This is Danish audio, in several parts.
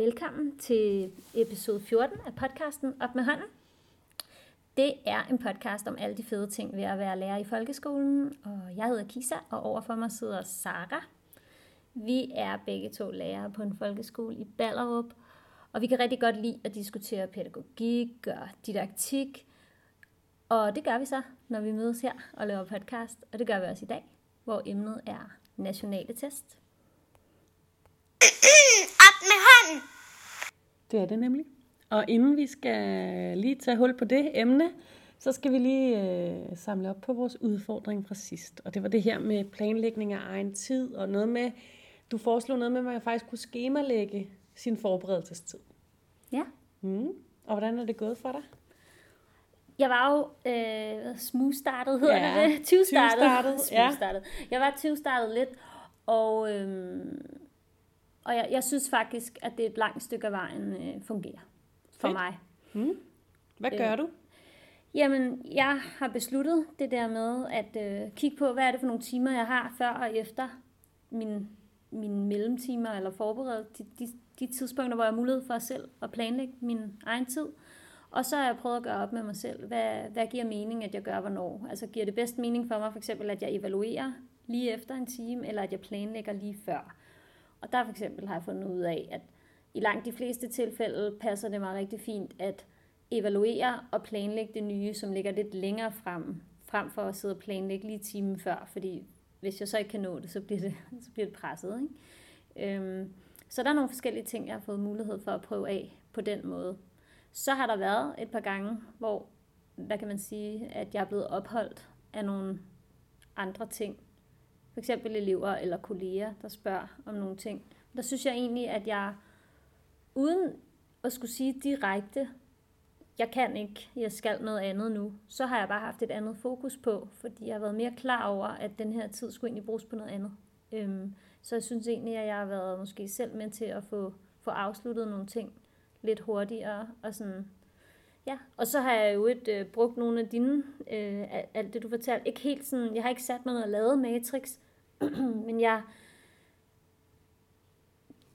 velkommen til episode 14 af podcasten Op med hånden. Det er en podcast om alle de fede ting ved at være lærer i folkeskolen, og jeg hedder Kisa, og overfor mig sidder Sara. Vi er begge to lærere på en folkeskole i Ballerup, og vi kan rigtig godt lide at diskutere pædagogik og didaktik, og det gør vi så, når vi mødes her og laver podcast, og det gør vi også i dag, hvor emnet er nationale test. Op med hånden! Det er det nemlig. Og inden vi skal lige tage hul på det emne, så skal vi lige øh, samle op på vores udfordring fra sidst. Og det var det her med planlægning af egen tid, og noget med, du foreslog noget med, at man faktisk kunne skemalægge sin forberedelsestid. Ja. Mm. Og hvordan er det gået for dig? Jeg var jo øh, smooth-startet, hedder Ja, det det? 20-startet. 20-startet, ja. Smooth-startet. Jeg var 20-startet lidt, og, øhm, og jeg, jeg synes faktisk, at det er et langt stykke af vejen øh, fungerer for Fedt. mig. Mm. Hvad Øh. gør du? Jamen, jeg har besluttet det der med at øh, kigge på, hvad er det for nogle timer, jeg har før og efter min, mine mellemtimer eller forberedt de, de, de tidspunkter, hvor jeg har mulighed for selv at planlægge min egen tid. Og så har jeg prøvet at gøre op med mig selv, hvad, hvad giver mening, at jeg gør hvornår? Altså giver det bedst mening for mig for eksempel, at jeg evaluerer lige efter en time, eller at jeg planlægger lige før? Og der for eksempel har jeg fundet ud af, at i langt de fleste tilfælde passer det mig rigtig fint at evaluere og planlægge det nye, som ligger lidt længere frem, frem for at sidde og planlægge lige timen før, fordi hvis jeg så ikke kan nå det, så bliver det, så bliver det presset. Ikke? Øhm, så der er nogle forskellige ting, jeg har fået mulighed for at prøve af på den måde. Så har der været et par gange, hvor, hvad kan man sige, at jeg er blevet opholdt af nogle andre ting. For eksempel elever eller kolleger, der spørger om nogle ting. Der synes jeg egentlig, at jeg uden at skulle sige direkte, jeg kan ikke, jeg skal noget andet nu, så har jeg bare haft et andet fokus på, fordi jeg har været mere klar over, at den her tid skulle egentlig bruges på noget andet. Øhm, så jeg synes egentlig, at jeg har været måske selv med til at få, få afsluttet nogle ting lidt hurtigere, og sådan, ja. Og så har jeg jo et, øh, brugt nogle af dine, øh, al- alt det du fortalte, ikke helt sådan, jeg har ikke sat mig ned og lavet Matrix, men jeg,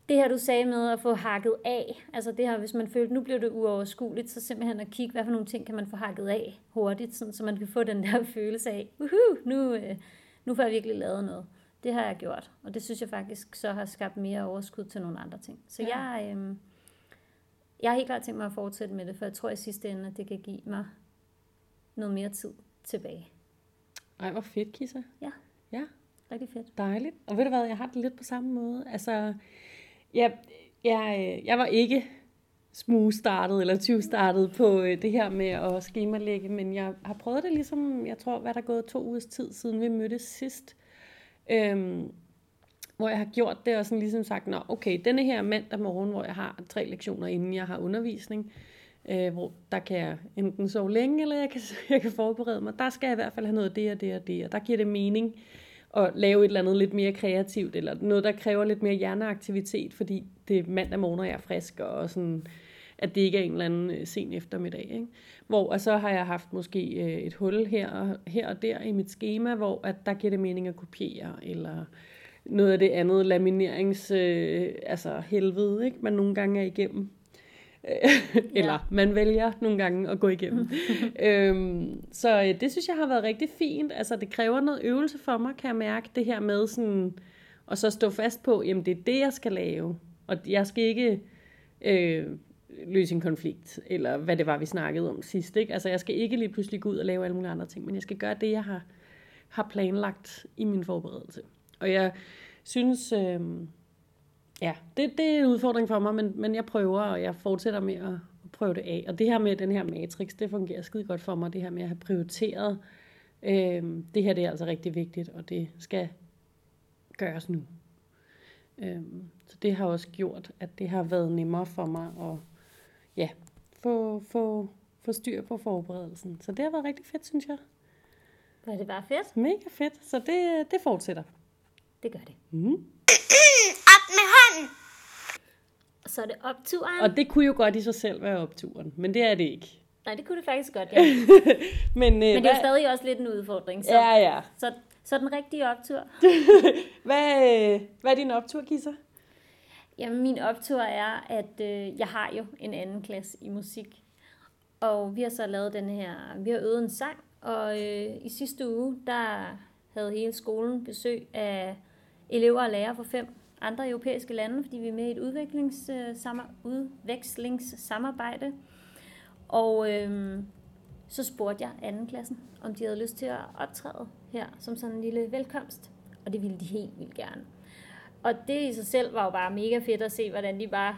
det her, du sagde med at få hakket af, altså det her, hvis man føler, nu bliver det uoverskueligt, så simpelthen at kigge, hvad for nogle ting kan man få hakket af hurtigt, sådan, så man kan få den der følelse af, uhu, nu, øh, nu får jeg virkelig lavet noget. Det har jeg gjort, og det synes jeg faktisk så har skabt mere overskud til nogle andre ting. Så ja. jeg, øh, jeg har helt klart tænkt mig at fortsætte med det, for jeg tror i sidste ende, at det kan give mig noget mere tid tilbage. Ej, hvor fedt, Kissa. Ja. Ja, Rigtig fedt. dejligt. Og ved du hvad, jeg har det lidt på samme måde. Altså, jeg, jeg, jeg var ikke smooth-startet eller 20-startet på øh, det her med at skemalægge, men jeg har prøvet det ligesom, jeg tror, hvad der er gået to ugers tid siden vi mødtes sidst. Øhm, hvor jeg har gjort det og sådan ligesom sagt, nå okay, denne her mandag morgen, hvor jeg har tre lektioner, inden jeg har undervisning, øh, hvor der kan jeg enten sove længe, eller jeg kan, jeg kan forberede mig. Der skal jeg i hvert fald have noget af det og det og det, og der giver det mening at lave et eller andet lidt mere kreativt, eller noget, der kræver lidt mere hjerneaktivitet, fordi det er mandag morgen, og jeg er frisk, og sådan, at det ikke er en eller anden øh, sen eftermiddag. Ikke? Hvor, og så har jeg haft måske øh, et hul her og, her og der i mit schema, hvor at der giver det mening at kopiere, eller noget af det andet laminerings, øh, altså helvede, ikke? man nogle gange er igennem. Øh, Eller man vælger nogle gange at gå igennem. øhm, så øh, det synes jeg har været rigtig fint. Altså det kræver noget øvelse for mig, kan jeg mærke, det her med sådan, og så stå fast på, jamen det er det, jeg skal lave. Og jeg skal ikke øh, løse en konflikt, eller hvad det var, vi snakkede om sidst. Ikke? Altså jeg skal ikke lige pludselig gå ud og lave alle mulige andre ting, men jeg skal gøre det, jeg har, har planlagt i min forberedelse. Og jeg synes, øh, ja, det, det er en udfordring for mig, men, men jeg prøver, og jeg fortsætter med at, at prøve det af. Og det her med den her matrix, det fungerer skide godt for mig, det her med at have prioriteret. Øh, det her det er altså rigtig vigtigt, og det skal gøres nu. Øh, så det har også gjort, at det har været nemmere for mig at ja, få, få, få styr på forberedelsen. Så det har været rigtig fedt, synes jeg. Er det bare fedt. Mega fedt, så det, det fortsætter. Det gør det. Mm. Op med hånden! Og så er det opturen. Og det kunne jo godt i sig selv være opturen, men det er det ikke. Nej, det kunne det faktisk godt, ja. Men, øh, Men det er hvad, jo stadig også lidt en udfordring. Så, Ja, ja. så, så den rigtige optur. Hvad, øh, hvad er din optur, Kisser? Jamen, min optur er, at øh, jeg har jo en anden klasse i musik. Og vi har så lavet den her, vi har øvet en sang, og øh, i sidste uge, der havde hele skolen besøg af elever og lærere fra fem andre europæiske lande, fordi vi er med i et udviklings, øh, udvekslingssamarbejde. Og øhm, så spurgte jeg anden klassen, om de havde lyst til at optræde her som sådan en lille velkomst. Og det ville de helt vildt gerne. Og det i sig selv var jo bare mega fedt at se, hvordan de bare,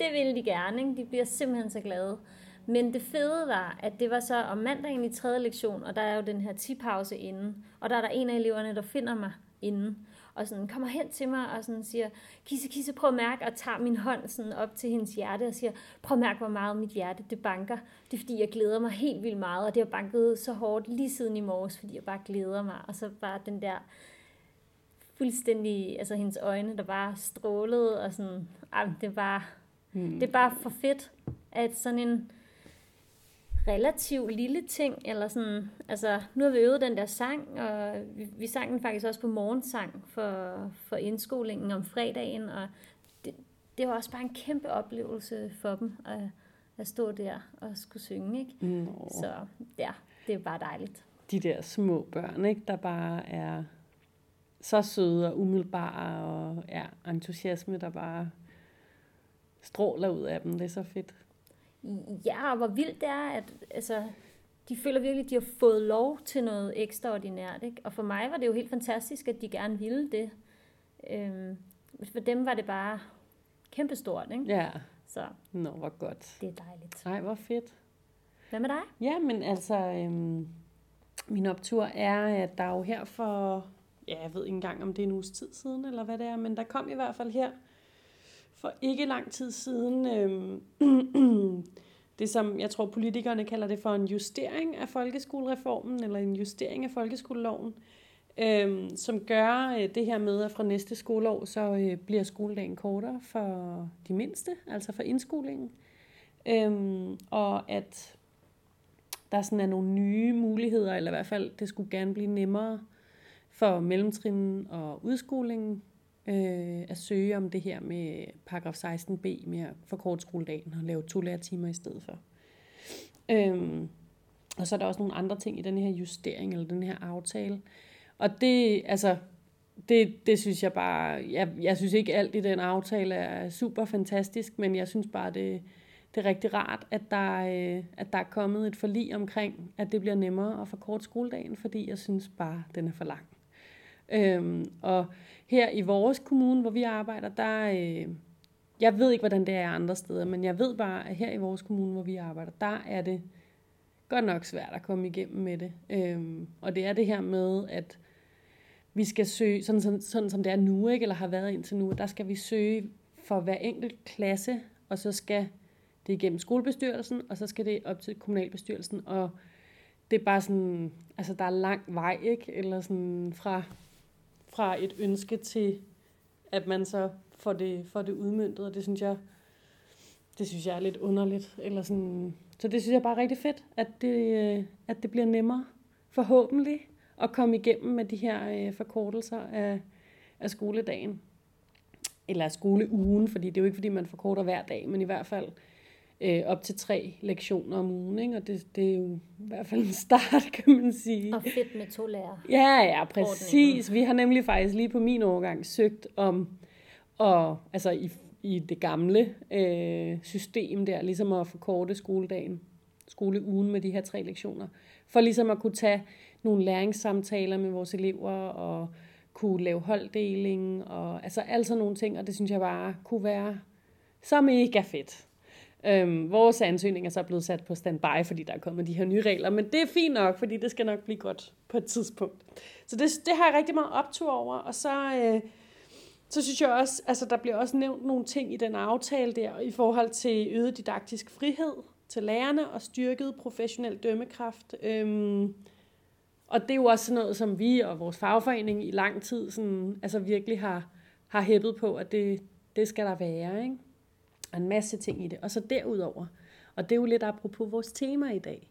det ville de gerne, ikke? de bliver simpelthen så glade. Men det fede var, at det var så om mandagen i tredje lektion, og der er jo den her tipause inden, og der er der en af eleverne, der finder mig inden, og sådan kommer hen til mig og sådan siger, Kisse, Kisse, prøv at mærke, og tager min hånd sådan op til hendes hjerte og siger, prøv at mærke, hvor meget mit hjerte det banker. Det er fordi, jeg glæder mig helt vildt meget, og det har banket så hårdt lige siden i morges, fordi jeg bare glæder mig. Og så bare den der fuldstændig, altså hendes øjne, der bare strålede, og sådan, ej, det var, hmm. det er bare for fedt, at sådan en, relativt lille ting, eller sådan, altså, nu har vi øvet den der sang, og vi, vi sang den faktisk også på morgensang for, for indskolingen om fredagen, og det, det var også bare en kæmpe oplevelse for dem, at, at stå der og skulle synge, ikke? Nå. Så ja, det er bare dejligt. De der små børn, ikke, der bare er så søde og umiddelbare, og ja, entusiasme, der bare stråler ud af dem. Det er så fedt. Ja, og hvor vildt det er, at altså, de føler virkelig, at de har fået lov til noget ekstraordinært. Ikke? Og for mig var det jo helt fantastisk, at de gerne ville det. Øhm, for dem var det bare kæmpestort. Ikke? Ja. Så. Nå, hvor godt. Det er dejligt. Nej, hvor fedt. Hvad med dig? Ja, men altså, øhm, min optur er, at der er jo her for, ja, jeg ved ikke engang, om det er en uges tid siden, eller hvad det er, men der kom i hvert fald her for ikke lang tid siden øh, det, som jeg tror politikerne kalder det for en justering af folkeskolereformen, eller en justering af folkeskoleloven, øh, som gør øh, det her med, at fra næste skoleår, så øh, bliver skoledagen kortere for de mindste, altså for indskolingen. Øh, og at der sådan er nogle nye muligheder, eller i hvert fald, det skulle gerne blive nemmere for mellemtrinnen og udskolingen øh, at søge om det her med paragraf 16b med at forkorte skoledagen og lave to lærertimer i stedet for. Øhm, og så er der også nogle andre ting i den her justering eller den her aftale. Og det, altså, det, det synes jeg bare, jeg, jeg synes ikke alt i den aftale er super fantastisk, men jeg synes bare, det, det er rigtig rart, at der, øh, at der er kommet et forlig omkring, at det bliver nemmere at forkorte skoledagen, fordi jeg synes bare, den er for lang. Øhm, og her i vores kommune, hvor vi arbejder, der... Øh, jeg ved ikke, hvordan det er andre steder, men jeg ved bare, at her i vores kommune, hvor vi arbejder, der er det godt nok svært at komme igennem med det. Øhm, og det er det her med, at vi skal søge, sådan, sådan, sådan som det er nu, ikke, eller har været indtil nu, der skal vi søge for hver enkelt klasse, og så skal det igennem skolebestyrelsen, og så skal det op til kommunalbestyrelsen, og det er bare sådan, altså der er lang vej, ikke? Eller sådan fra fra et ønske til, at man så får det, får det udmyndtet, og det synes jeg, det synes jeg er lidt underligt. Eller sådan. Så det synes jeg bare er rigtig fedt, at det, øh, at det bliver nemmere, forhåbentlig, at komme igennem med de her øh, forkortelser af, af skoledagen. Eller skoleugen, fordi det er jo ikke, fordi man forkorter hver dag, men i hvert fald øh, op til tre lektioner om ugen, ikke? og det, det er jo i hvert fald en start, kan man sige. Og fedt med to lærer. Ja, ja, præcis. Vi har nemlig faktisk lige på min overgang søgt om, og, altså i, i det gamle øh, system der, ligesom at forkorte skoledagen, skoleugen med de her tre lektioner, for ligesom at kunne tage nogle læringssamtaler med vores elever, og kunne lave holddeling, og altså alle sådan nogle ting, og det synes jeg bare kunne være så mega fedt. Øhm, vores ansøgning er så blevet sat på standby, fordi der er kommet de her nye regler, men det er fint nok, fordi det skal nok blive godt på et tidspunkt. Så det, det har jeg rigtig meget optur over, og så, øh, så synes jeg også, altså der bliver også nævnt nogle ting i den aftale der, i forhold til øget didaktisk frihed til lærerne og styrket professionel dømmekraft. Øhm, og det er jo også noget, som vi og vores fagforening i lang tid sådan, altså virkelig har, har hæppet på, at det, det skal der være. Ikke? Og en masse ting i det. Og så derudover, og det er jo lidt apropos vores tema i dag,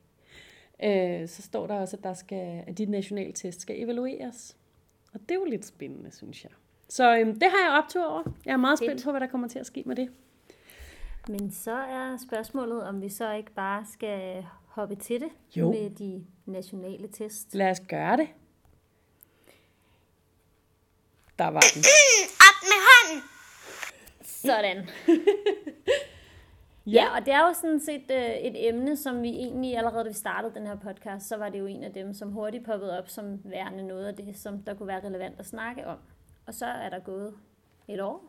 øh, så står der også, at, der skal, at de nationale test skal evalueres. Og det er jo lidt spændende, synes jeg. Så øhm, det har jeg optur over. Jeg er meget spændt på, hvad der kommer til at ske med det. Men så er spørgsmålet, om vi så ikke bare skal hoppe til det Jo. med de nationale test. Lad os gøre det. Der var den. Op med hånden. Sådan. ja, og det er jo sådan set øh, et emne, som vi egentlig allerede, da vi startede den her podcast, så var det jo en af dem, som hurtigt poppede op som værende noget af det, som der kunne være relevant at snakke om. Og så er der gået et år,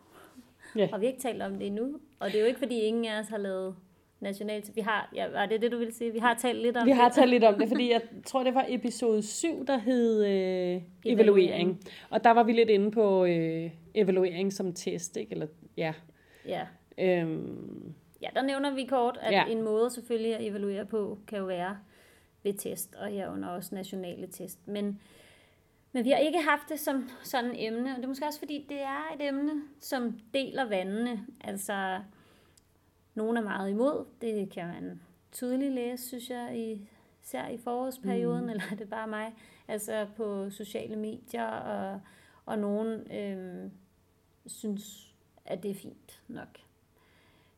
Ja. og vi har ikke talt om det endnu. Og det er jo ikke, fordi ingen af os har lavet nationalt. Vi har, ja, var det det, du ville sige? Vi har talt lidt om Vi det. har talt lidt om det, fordi jeg tror, det var episode 7, der hed øh, evaluering. Evaluering. Og der var vi lidt inde på øh, evaluering som test, ikke? Eller, ja. Ja. Øhm, ja, der nævner vi kort, at Ja. en måde selvfølgelig at evaluere på, kan jo være ved test, og herunder også nationale test. Men, men vi har ikke haft det som sådan et emne, og det er måske også fordi, det er et emne, som deler vandene. Altså, nogen er meget imod, det kan man tydeligt læse, synes jeg, i, især i forårsperioden, mm. eller er det bare mig, altså på sociale medier, og, og nogen øhm, synes, at det er fint nok.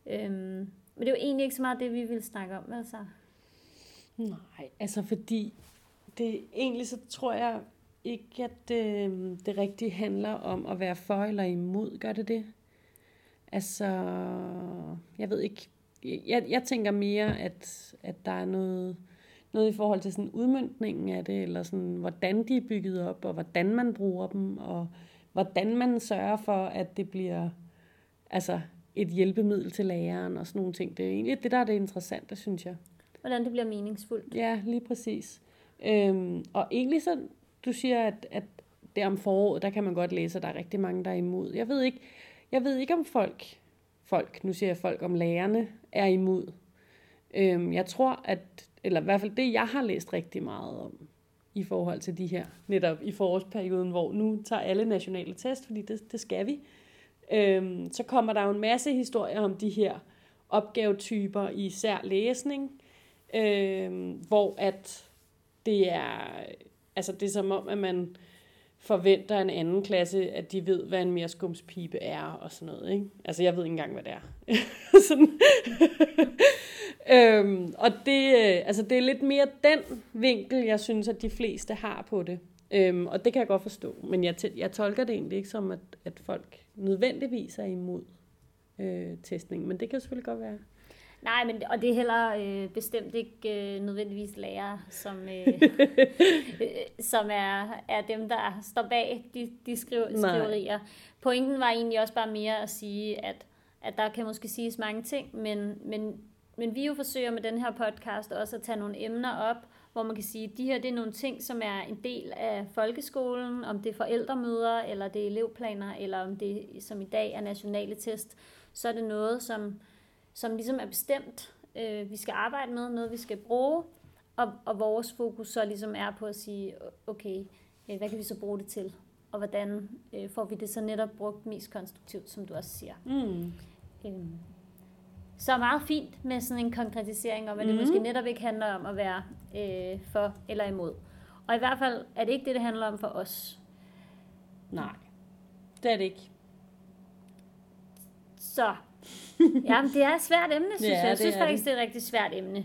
Øhm, men det er jo egentlig ikke så meget det, vi vil snakke om, altså. nej, altså fordi det egentlig så tror jeg ikke, at øh, det rigtigt handler om at være for eller imod. Gør det det? Altså, jeg ved ikke. Jeg, jeg tænker mere, at, at der er noget, noget i forhold til sådan udmyndningen af det, eller sådan, hvordan de er bygget op, og hvordan man bruger dem, og hvordan man sørger for, at det bliver altså, et hjælpemiddel til læreren og sådan nogle ting. Det er egentlig det, der er det interessante, synes jeg. Hvordan det bliver meningsfuldt. Ja, lige præcis. Øhm, og egentlig så, du siger, at, at det om foråret, der kan man godt læse, at der er rigtig mange, der er imod. Jeg ved ikke, jeg ved ikke om folk, folk, nu siger jeg folk, om lærerne er imod. Øhm, jeg tror, at, eller i hvert fald det, jeg har læst rigtig meget om, i forhold til de her, netop i forårsperioden, hvor nu tager alle nationale test, fordi det, det skal vi. Øhm, så kommer der jo en masse historier om de her opgavetyper i især læsning, øhm, hvor at det er, altså det er som om, at man forventer en anden klasse, at de ved, hvad en merskumspibe er og sådan noget. Ikke? Altså, jeg ved ikke engang, hvad det er. sådan. øhm, og det, øh, altså, det er lidt mere den vinkel, jeg synes, at de fleste har på det. Øhm, og det kan jeg godt forstå. Men jeg, jeg tolker det egentlig ikke som, at, at folk nødvendigvis er imod øh, testning. Men det kan selvfølgelig godt være. Nej, men, og det er heller øh, bestemt ikke øh, nødvendigvis lærere, som, øh, øh, som er, er dem, der står bag de, de skriv, skriverier. Pointen var egentlig også bare mere at sige, at, at der kan måske siges mange ting, men, men, men vi jo forsøger med den her podcast også at tage nogle emner op, hvor man kan sige, at de her det er nogle ting, som er en del af folkeskolen, om det er forældremøder, eller det er elevplaner, eller om det som i dag er nationale test, så er det noget, som som ligesom er bestemt, øh, vi skal arbejde med, noget vi skal bruge, og, og vores fokus så ligesom er på at sige, okay, øh, hvad kan vi så bruge det til, og hvordan øh, får vi det så netop brugt mest konstruktivt, som du også siger. Mm. Øhm, så meget fint med sådan en konkretisering om, at det Mhm. måske netop ikke handler om at være øh, for eller imod. Og i hvert fald er det ikke det, det handler om for os. Nej, det er det ikke. Så, ja, det er et svært emne, synes Ja, jeg. Jeg synes faktisk, det. det er et rigtig svært emne.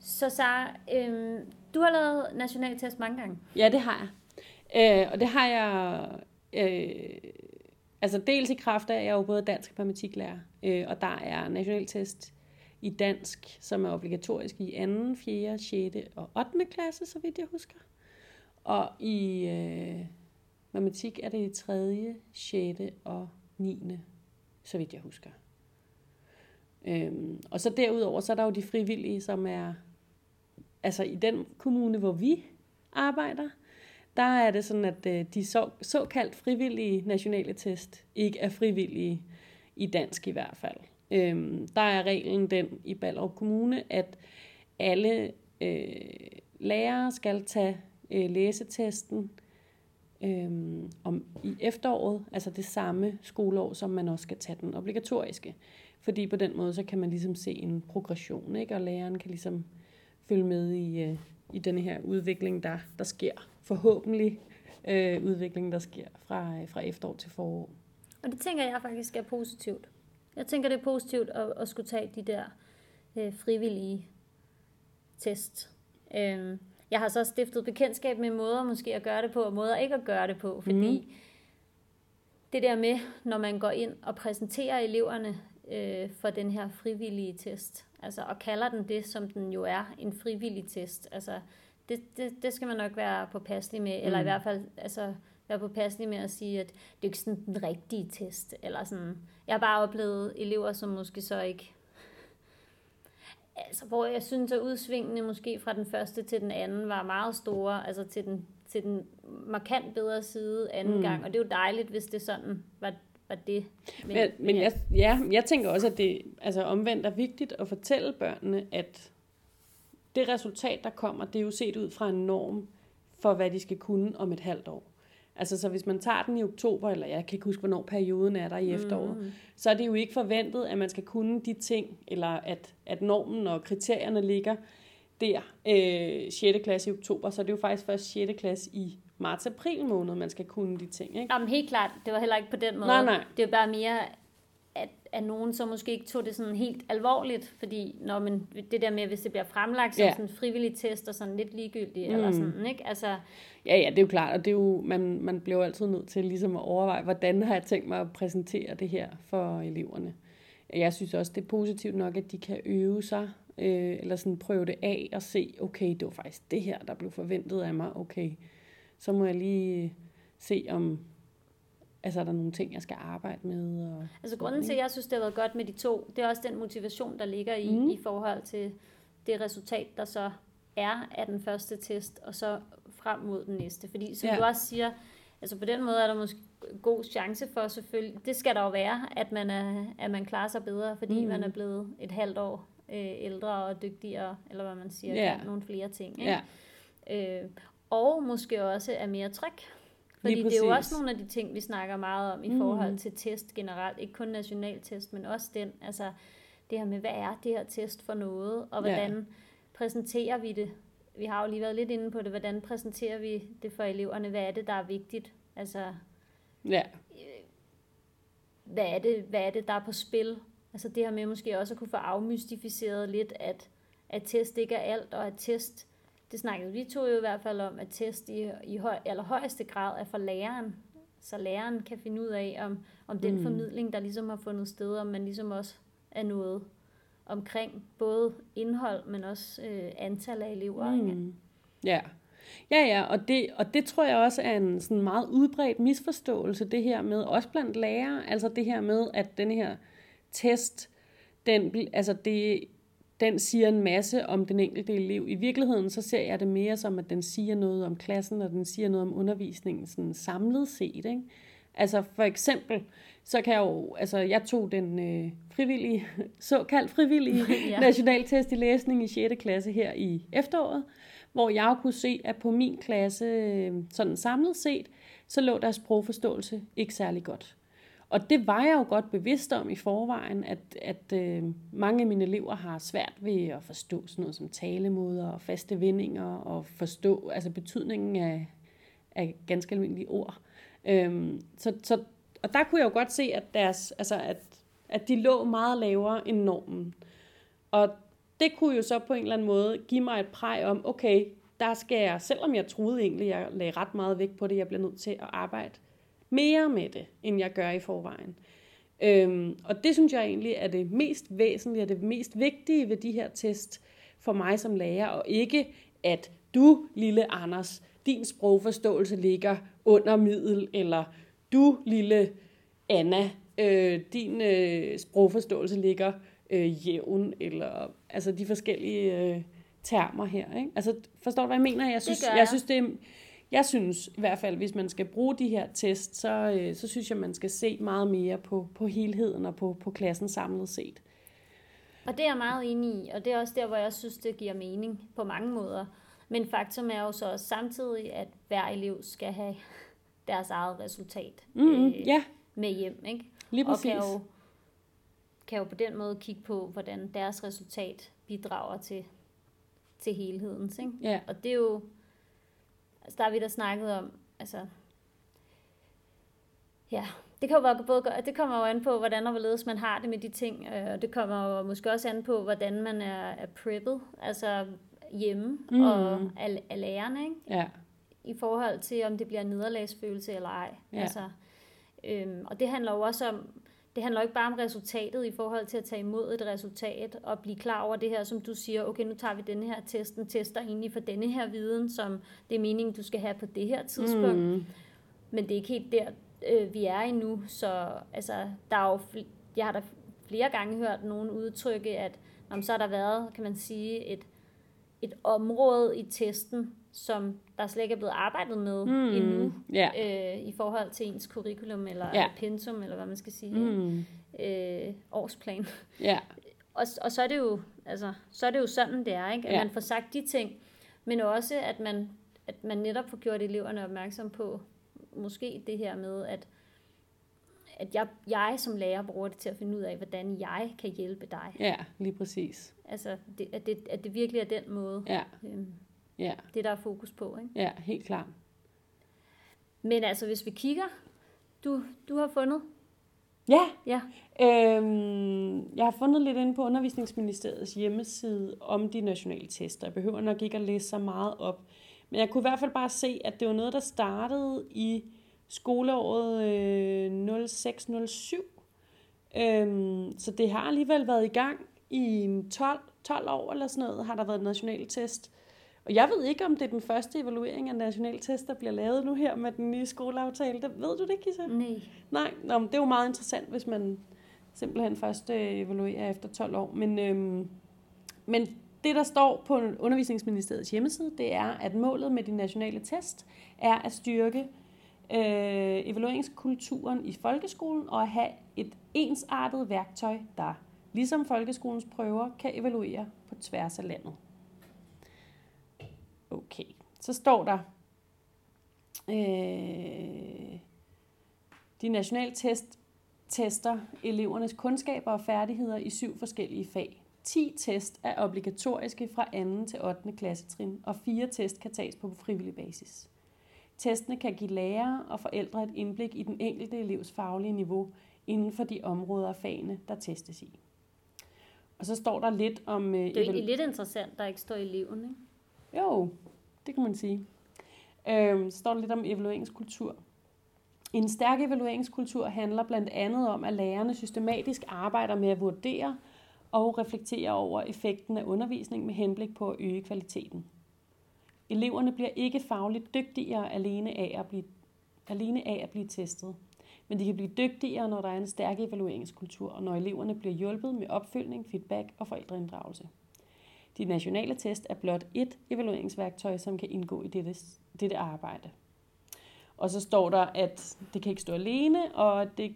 Så Sara, øhm, du har lavet nationaltest mange gange. Ja, det har jeg. Øh, og det har jeg... Øh, altså dels i kraft af, at jeg er jo både dansk og matematiklærer, øh, og der er nationaltest i dansk, som er obligatorisk i 2., 4., 6. og 8. klasse, så vidt jeg husker. Og i øh, matematik er det i 3., 6. og 9. så vidt jeg husker. Øhm, og så derudover, så er der jo de frivillige, som er, altså i den kommune, hvor vi arbejder, der er det sådan, at øh, de så, såkaldt frivillige nationale test ikke er frivillige i dansk i hvert fald. Øhm, der er reglen den i Ballerup Kommune, at alle øh, lærere skal tage øh, læsetesten øh, om i efteråret, altså det samme skoleår, som man også skal tage den obligatoriske. Fordi på den måde, så kan man ligesom se en progression, ikke? og læreren kan ligesom følge med i, øh, i denne her udvikling, der, der sker forhåbentlig øh, udvikling, der sker fra, øh, fra efterår til forår. Og det tænker jeg faktisk er positivt. Jeg tænker, det er positivt at, at skulle tage de der øh, frivillige test. Øhm, jeg har så stiftet bekendtskab med måder måske at gøre det på, og måder ikke at gøre det på, fordi mm. det der med, når man går ind og præsenterer eleverne øh, for den her frivillige test, altså og kalder den det, som den jo er, en frivillig test, altså det, det, det skal man nok være påpasselig med, mm. eller i hvert fald altså, være påpasselig med at sige, at det er ikke sådan den rigtige test, eller sådan. Jeg har bare oplevet elever, som måske så ikke altså, hvor jeg synes, at udsvingene måske fra den første til den anden var meget store, altså til den, til den markant bedre side anden mm. gang, og det er jo dejligt, hvis det sådan var, var det. Men, men, men jeg, ja, jeg tænker også, at det altså omvendt er vigtigt at fortælle børnene, at det resultat, der kommer, det er jo set ud fra en norm for, hvad de skal kunne om et halvt år. Altså, så hvis man tager den i oktober, eller jeg kan ikke huske, hvornår perioden er der i efteråret, mm. så er det jo ikke forventet, at man skal kunne de ting, eller at, at normen og kriterierne ligger der øh, 6. klasse i oktober, så er det jo faktisk først 6. klasse i marts-april måned, man skal kunne de ting. Ikke? Jamen helt klart, det var heller ikke på den måde. Nej, nej. Det er bare mere, at, at nogen så måske ikke tog det sådan helt alvorligt, fordi når man, det der med, hvis det bliver fremlagt som ja. sådan en frivillig test og sådan lidt ligegyldigt, mm. eller sådan, ikke? Altså, Ja, ja, det er jo klart, og det er jo, man, man bliver jo altid nødt til ligesom at overveje, hvordan har jeg tænkt mig at præsentere det her for eleverne. Jeg synes også, det er positivt nok, at de kan øve sig, øh, eller sådan prøve det af og se, okay, det var faktisk det her, der blev forventet af mig, okay, så må jeg lige se, om altså, er der nogle ting, jeg skal arbejde med. Og altså grunden til, at jeg synes, det har været godt med de to, det er også den motivation, der ligger i, mm. i forhold til det resultat, der så er af den første test, og så frem mod den næste. Fordi som ja. du også siger, altså på den måde er der måske god chance for selvfølgelig, det skal der jo være, at man, er, at man klarer sig bedre, fordi mm. man er blevet et halvt år øh, ældre og dygtigere, eller hvad man siger, ja. nogle flere ting. Ikke? Ja. Øh, og måske også er mere tryg. Fordi det er jo også nogle af de ting, vi snakker meget om i mm. forhold til test generelt. Ikke kun nationaltest, men også den, altså det her med, hvad er det her test for noget, og hvordan ja. præsenterer vi det vi har jo lige været lidt inde på det, hvordan præsenterer vi det for eleverne, hvad er det, der er vigtigt, altså, ja. Øh, hvad er det, hvad er det, der er på spil, altså det her med måske også at kunne få afmystificeret lidt, at, at test ikke er alt, og at test, det snakkede vi to jo i hvert fald om, at test i, i høj, allerhøjeste grad er for læreren, så læreren kan finde ud af, om, om den mm. formidling, der ligesom har fundet sted, om man ligesom også er noget omkring både indhold, men også øh, antal af elever. Mm. Ikke? Ja. Ja, ja, og det, og det tror jeg også er en sådan meget udbredt misforståelse, det her med, også blandt lærere, altså det her med, at den her test, den, altså det, den siger en masse om den enkelte elev. I virkeligheden så ser jeg det mere som, at den siger noget om klassen, og den siger noget om undervisningen sådan samlet set. Ikke? Altså for eksempel, så kan jeg jo, altså jeg tog den øh, frivillige, såkaldt frivillige ja. nationaltest i læsning i 6. klasse her i efteråret, hvor jeg kunne se, at på min klasse, øh, sådan samlet set, så lå deres sprogforståelse ikke særlig godt. Og det var jeg jo godt bevidst om i forvejen, at, at øh, mange af mine elever har svært ved at forstå sådan noget som talemåder og faste vendinger, og forstå altså betydningen af, af ganske almindelige ord. Øhm, så, så og der kunne jeg jo godt se, at, deres, altså at, at de lå meget lavere end normen. Og det kunne jo så på en eller anden måde give mig et præg om, okay, der skal jeg, selvom jeg troede egentlig, jeg lagde ret meget vægt på det, jeg bliver nødt til at arbejde mere med det, end jeg gør i forvejen. Øhm, og det synes jeg egentlig er det mest væsentlige og det mest vigtige ved de her test for mig som lærer, og ikke at du, lille Anders, din sprogforståelse ligger under middel, eller du, lille Anna, øh, din øh, sprogforståelse ligger øh, jævn, eller altså de forskellige øh, termer her. Ikke? Altså, forstår du, hvad jeg mener? Jeg synes, jeg. jeg synes, det er, jeg synes i hvert fald, hvis man skal bruge de her test, så, øh, så synes jeg, man skal se meget mere på, på helheden og på, på klassen samlet set. Og det er jeg meget enig i, og det er også der, hvor jeg synes, det giver mening på mange måder. Men faktum er jo så også samtidig, at hver elev skal have deres eget resultat mm, øh, ja. med hjem. Ikke? Lige præcis. Og kan jo, kan jo på den måde kigge på, hvordan deres resultat bidrager til, til helheden. Ikke? Ja. Og det er jo, altså der har vi da snakket om, altså, ja, det kan jo være både, det kommer jo an på, hvordan og hvorledes man har det med de ting, øh, og det kommer jo måske også an på, hvordan man er, er preppet, altså hjemme mm. og af, af lærerne, ikke? Ja. i forhold til, om det bliver en nederlagsfølelse eller ej. Ja. Altså, øhm, og det handler jo også om, det handler jo ikke bare om resultatet i forhold til at tage imod et resultat og blive klar over det her, som du siger, okay, nu tager vi denne her test, den tester egentlig for denne her viden, som det er meningen, du skal have på det her tidspunkt. Mm. Men det er ikke helt der, øh, vi er endnu, så altså, der er jo, jeg har da flere gange hørt nogen udtrykke, at om så har der været, kan man sige, et, et område i testen, som der slet ikke er blevet arbejdet med mm. endnu, Ja. øh, i forhold til ens curriculum, eller ja. pensum, eller hvad man skal sige, Mm. øh, årsplan. Ja. Og, og så er det jo, altså, så er det jo sådan, det er, ikke? At ja. man får sagt de ting, men også, at man, at man netop får gjort eleverne opmærksom på, måske det her med, at, at jeg, jeg som lærer bruger det til at finde ud af, hvordan jeg kan hjælpe dig. Ja, lige præcis. Altså, det, at, det, at det virkelig er den måde, Ja, øhm, ja, det der er fokus på. Ikke? ja, helt klart. Men altså, hvis vi kigger, du, du har fundet, Ja, ja, Øhm, jeg har fundet lidt inde på Undervisningsministeriets hjemmeside om de nationale tester. Jeg behøver nok ikke at læse så meget op. Men jeg kunne i hvert fald bare se, at det var noget, der startede i skoleåret øh, 06-07. Øhm, så det har alligevel været i gang i en 12, 12 år eller sådan noget, har der været nationale test. Og jeg ved ikke, om det er den første evaluering af nationale test, der bliver lavet nu her med den nye skoleaftale. Det, ved du det, Kisa? nej. Nej, nå, men det er jo meget interessant, hvis man simpelthen først øh, evaluerer efter 12 år. Men, øhm, men det, der står på Undervisningsministeriets hjemmeside, det er, at målet med de nationale test er at styrke øh, evalueringskulturen i folkeskolen og at have et ensartet værktøj, der ligesom folkeskolens prøver kan evaluere på tværs af landet. Okay, så står der, øh, de nationale test tester elevernes kundskaber og færdigheder i syv forskellige fag. 10 test er obligatoriske fra 2. til 8. klassetrin, og fire test kan tages på frivillig basis. Testene kan give lærere og forældre et indblik i den enkelte elevs faglige niveau inden for de områder af fagene, der testes i. Og så står der lidt om... Øh, Det er egentlig lidt interessant, der ikke står eleven, ikke? Jo, det kan man sige. Øhm, så står der lidt om evalueringskultur. En stærk evalueringskultur handler blandt andet om, at lærerne systematisk arbejder med at vurdere og reflektere over effekten af undervisning med henblik på at øge kvaliteten. Eleverne bliver ikke fagligt dygtigere alene af at blive, alene af at blive testet, men de kan blive dygtigere, når der er en stærk evalueringskultur, og når eleverne bliver hjulpet med opfølgning, feedback og forældreinddragelse. De nationale test er blot et evalueringsværktøj, som kan indgå i dette, dette arbejde. Og så står der, at det kan ikke stå alene, og det,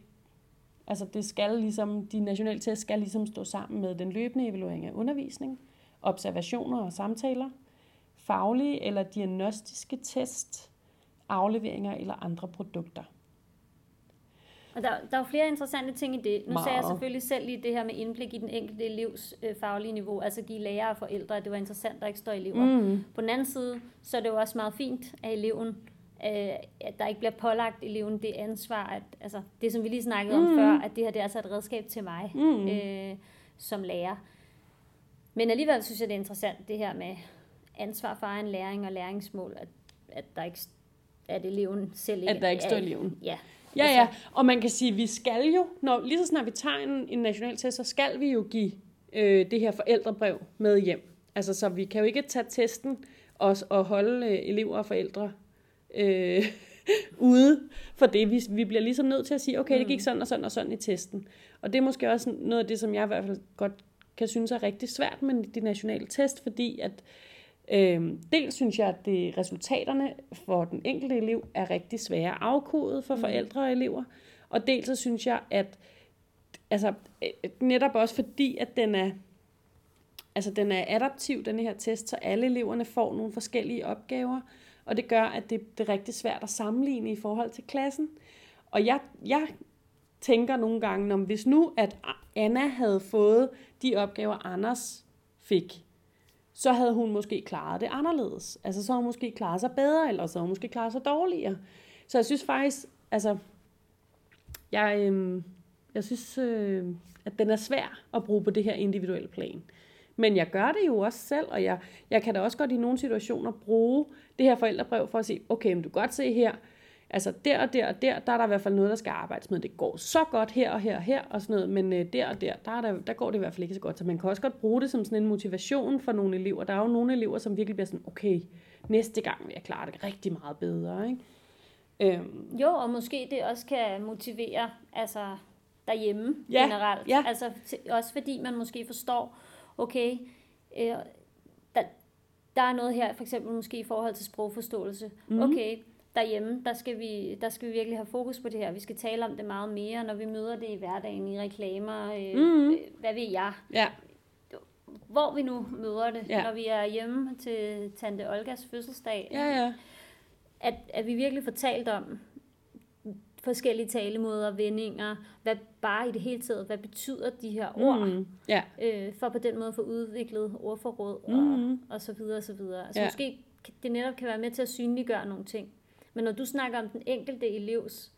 altså det skal ligesom, de nationale test skal ligesom stå sammen med den løbende evaluering af undervisning, observationer og samtaler, faglige eller diagnostiske test, afleveringer eller andre produkter. Og der, der er jo flere interessante ting i det. Nu Meget. sagde jeg selvfølgelig selv lige det her med indblik i den enkelte elevs øh, faglige niveau, altså give lærere og forældre, at det var interessant, der ikke står elever. Mm. På den anden side, så er det jo også meget fint af eleven, øh, at der ikke bliver pålagt eleven det ansvar, at, altså det som vi lige snakkede Mm. om før, at det her det er altså et redskab til mig Mm. øh, som lærer. Men alligevel synes jeg, det er interessant det her med ansvar for egen læring og læringsmål, at, at der ikke at eleven selv ikke At der ikke står eleven. Ja, Ja, Altså- ja, og man kan sige, at vi skal jo, når, lige så snart vi tager en, en national test, så skal vi jo give øh, det her forældrebrev med hjem. Altså, så vi kan jo ikke tage testen og, og holde øh, elever og forældre øh, ude for det. Vi, vi bliver ligesom nødt til at sige, okay, det gik sådan og sådan og sådan i testen. Og det er måske også noget af det, som jeg i hvert fald godt kan synes er rigtig svært med de nationale test, fordi at Øhm, dels synes jeg, at det, resultaterne for den enkelte elev er rigtig svære at afkode for forældre og elever. Og dels så synes jeg, at altså, øh, netop også fordi, at den er, altså, den er adaptiv, den her test, så alle eleverne får nogle forskellige opgaver, og det gør, at det, det er rigtig svært at sammenligne i forhold til klassen. Og jeg, jeg tænker nogle gange, om hvis nu, at Anna havde fået de opgaver, Anders fik, så havde hun måske klaret det anderledes. Altså, så havde hun måske klaret sig bedre, eller så havde hun måske klaret sig dårligere. Så jeg synes faktisk, altså, jeg, øh, jeg synes, øh, at den er svær at bruge på det her individuelle plan. Men jeg gør det jo også selv, og jeg, jeg kan da også godt i nogle situationer bruge det her forældrebrev for at sige, okay, men du kan godt se her, altså der og der og der, der er der i hvert fald noget, der skal arbejdes med. Det går så godt her og her og her og sådan noget, men øh, der og der, der, er der, der går det i hvert fald ikke så godt. Så man kan også godt bruge det som sådan en motivation for nogle elever. Der er jo nogle elever, som virkelig bliver sådan, okay, næste gang vil jeg klare det rigtig meget bedre, ikke? Øhm, Jo, og måske det også kan motivere altså derhjemme Ja, generelt. ja. Altså også fordi man måske forstår, okay, øh, der, der er noget her, for eksempel måske i forhold til sprogforståelse. Mm. Okay, derhjemme, der skal, vi, der skal vi virkelig have fokus på det her. Vi skal tale om det meget mere, når vi møder det i hverdagen, i reklamer, øh, Mhm. mm. øh, hvad ved jeg. ja, Hvor vi nu møder det, Ja. når vi er hjemme til tante Olgas fødselsdag. ja, ja. at, at vi virkelig får talt om forskellige talemåder, vendinger, hvad bare i det hele taget, hvad betyder de her ord, Mm, ja, øh, for på den måde at få udviklet ordforråd og, Mhm. og så videre og så videre. Altså Ja. ja. måske det netop kan være med til at synliggøre nogle ting. Men når du snakker om den enkelte elevs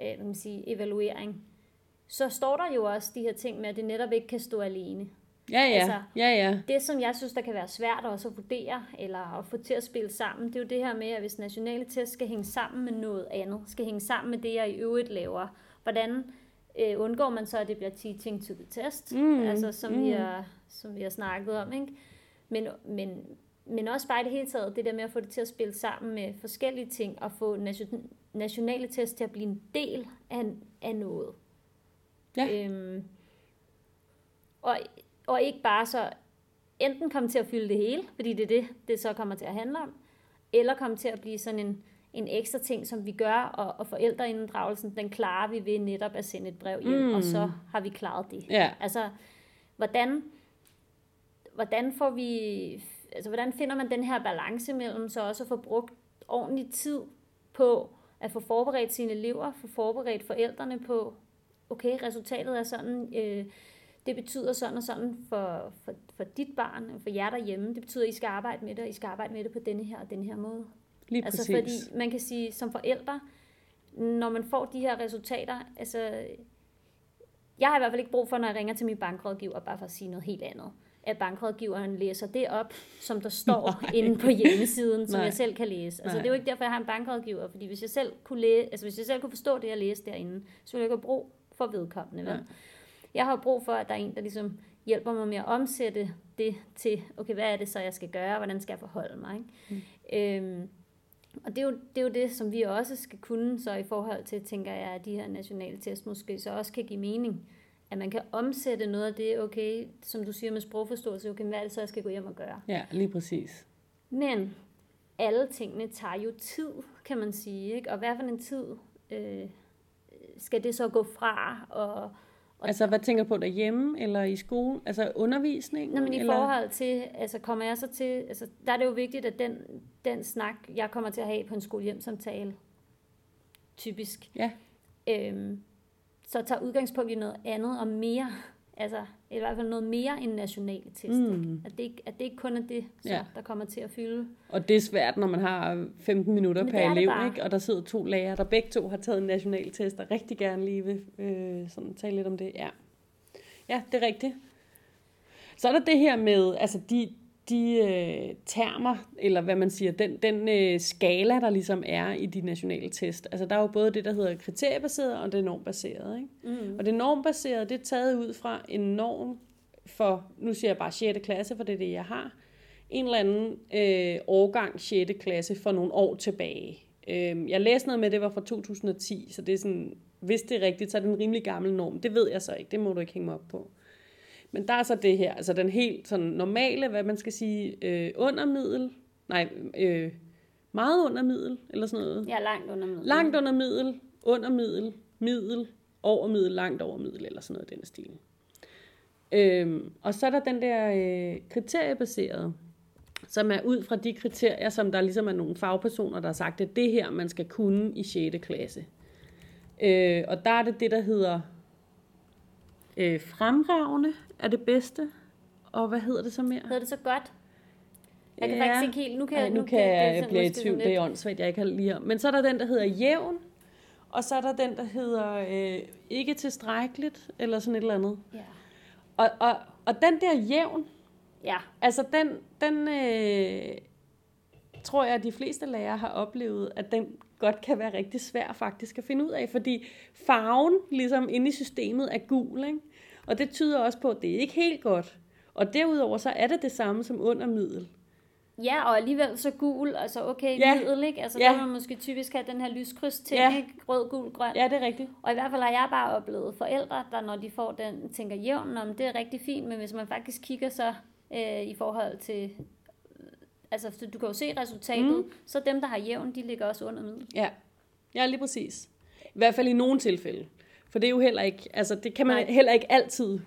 øh, hvad man sige, evaluering, så står der jo også de her ting med, at det netop ikke kan stå alene ja, ja, Altså, ja, ja. det, som jeg synes, der kan være svært også at vurdere, eller at få til at spille sammen, det er jo det her med, at hvis nationale test skal hænge sammen med noget andet, skal hænge sammen med det, jeg i øvrigt laver, hvordan øh, undgår man så, at det bliver teaching to the test, Mm, altså som, mm. vi har, som vi har snakket om, ikke? Men, men, men også bare i det hele taget, det der med at få det til at spille sammen med forskellige ting, og få nation, nationale test til at blive en del af, af noget. Ja. Øhm, og, og ikke bare så enten komme til at fylde det hele, fordi det er det, det så kommer til at handle om, eller komme til at blive sådan en, en ekstra ting, som vi gør, og, og forældreinddragelsen, den klarer vi ved netop at sende et brev hjem, Mm. og så har vi klaret det. Ja, Altså, hvordan, hvordan får vi, altså hvordan finder man den her balance mellem så også at få brugt ordentlig tid på at få forberedt sine elever, få forberedt forældrene på, okay, resultatet er sådan, øh, det betyder sådan og sådan for, for, for dit barn, for jer derhjemme. Det betyder, at I skal arbejde med det, og I skal arbejde med det på denne her og denne her måde. lige Altså præcis. fordi man kan sige, som forældre, når man får de her resultater, altså jeg har i hvert fald ikke brug for, når jeg ringer til min bankrådgiver, bare for at sige noget helt andet, at bankrådgiveren læser det op, som der står Nej. inde på hjemmesiden, som Nej. jeg selv kan læse. Altså Nej. det er jo ikke derfor, jeg har en bankrådgiver, fordi hvis jeg selv kunne, læse, altså, hvis jeg selv kunne forstå det, jeg læste derinde, så ville jeg ikke have brug for vedkommende. Vel? Jeg har brug for, at der er en, der ligesom hjælper mig med at omsætte det til, okay, hvad er det så, jeg skal gøre, hvordan skal jeg forholde mig? Ikke? Mm. Øhm, og det er, jo, det er jo det, som vi også skal kunne, så i forhold til, tænker jeg, at de her nationale test måske så også kan give mening. At man kan omsætte noget af det, okay, som du siger med sprogforståelse, okay, hvad er det så, jeg skal gå hjem og gøre? Ja, lige præcis. Men alle tingene tager jo tid, kan man sige, ikke? Og hvad for en tid øh, skal det så gå fra? Og, og Altså, hvad tænker du på derhjemme, eller i skole? Altså, undervisning? Nå, men i eller? forhold til, altså kommer jeg så til, altså der er det jo vigtigt, at den, den snak, jeg kommer til at have på en skolehjemsamtale, typisk, Ja. øhm, så tager udgangspunkt i noget andet og mere, altså i hvert fald noget mere end nationale test. Mm. At, det ikke, at det ikke kun er det, så, Ja. der kommer til at fylde. Og det er svært, når man har 15 minutter Men per er elev, bare. ikke? og der sidder to lærere, der begge to har taget en national test, og rigtig gerne lige vil øh, sådan tale lidt om det. Ja. ja, det er rigtigt. Så er der det her med, altså de, de øh, termer, eller hvad man siger, den, den øh, skala, der ligesom er i de nationale test. Altså der er jo både det, der hedder kriteriebaseret, og det normbaseret. Ikke? Mm. Og det normbaserede, det er taget ud fra en norm for, nu siger jeg bare 6. klasse, for det er det, jeg har. En eller anden øh, årgang 6. klasse for nogle år tilbage. Øh, jeg læste noget med, det var fra 2010, så det er sådan, hvis det er rigtigt, så er det en rimelig gammel norm. Det ved jeg så ikke, det må du ikke hænge mig op på. Men der er så det her, altså den helt sådan normale, hvad man skal sige, øh, under middel, nej, øh, meget under middel, eller sådan noget. Er langt under middel. Langt under middel, under middel, middel, over middel, langt over middel, eller sådan noget i den stil. Øhm, og så er der den der øh, kriteriebaserede, som er ud fra de kriterier, som der ligesom er nogle fagpersoner, der har sagt, at det er her, man skal kunne i 6. klasse. Øh, og der er det det, der hedder øh, fremragende er det bedste. Og hvad hedder det så mere? Hedder det så godt? Jeg kan Ja. faktisk ikke helt... Nu kan, Ej, nu kan det jeg sådan blive i tvivl, det er åndssvagt, jeg ikke har lige om. Men så er der den, der hedder jævn, og så er der den, der hedder øh, ikke tilstrækkeligt, eller sådan et eller andet. Ja. Og, og, og den der jævn, ja, altså den, den øh, tror jeg, at de fleste lærere har oplevet, at den godt kan være rigtig svær faktisk at finde ud af, fordi farven ligesom inde i systemet er gul, ikke? Og det tyder også på, at det er ikke helt godt. Og derudover så er det det samme som under middel. Ja, og alligevel så gul, altså okay, Ja. middel, ikke? Altså Ja. der vil man måske typisk have den her lyskryds til, Ja. ikke? Rød, gul, grøn. Ja, det er rigtigt. Og i hvert fald har jeg bare oplevet forældre, der når de får den, tænker jævn, om det er rigtig fint, men hvis man faktisk kigger så øh, i forhold til, altså så du kan jo se resultatet, mm. så dem, der har jævn, de ligger også under middel. Ja, ja lige præcis. I hvert fald i nogle tilfælde. For det er jo heller ikke, altså det kan man Nej. heller ikke altid 100%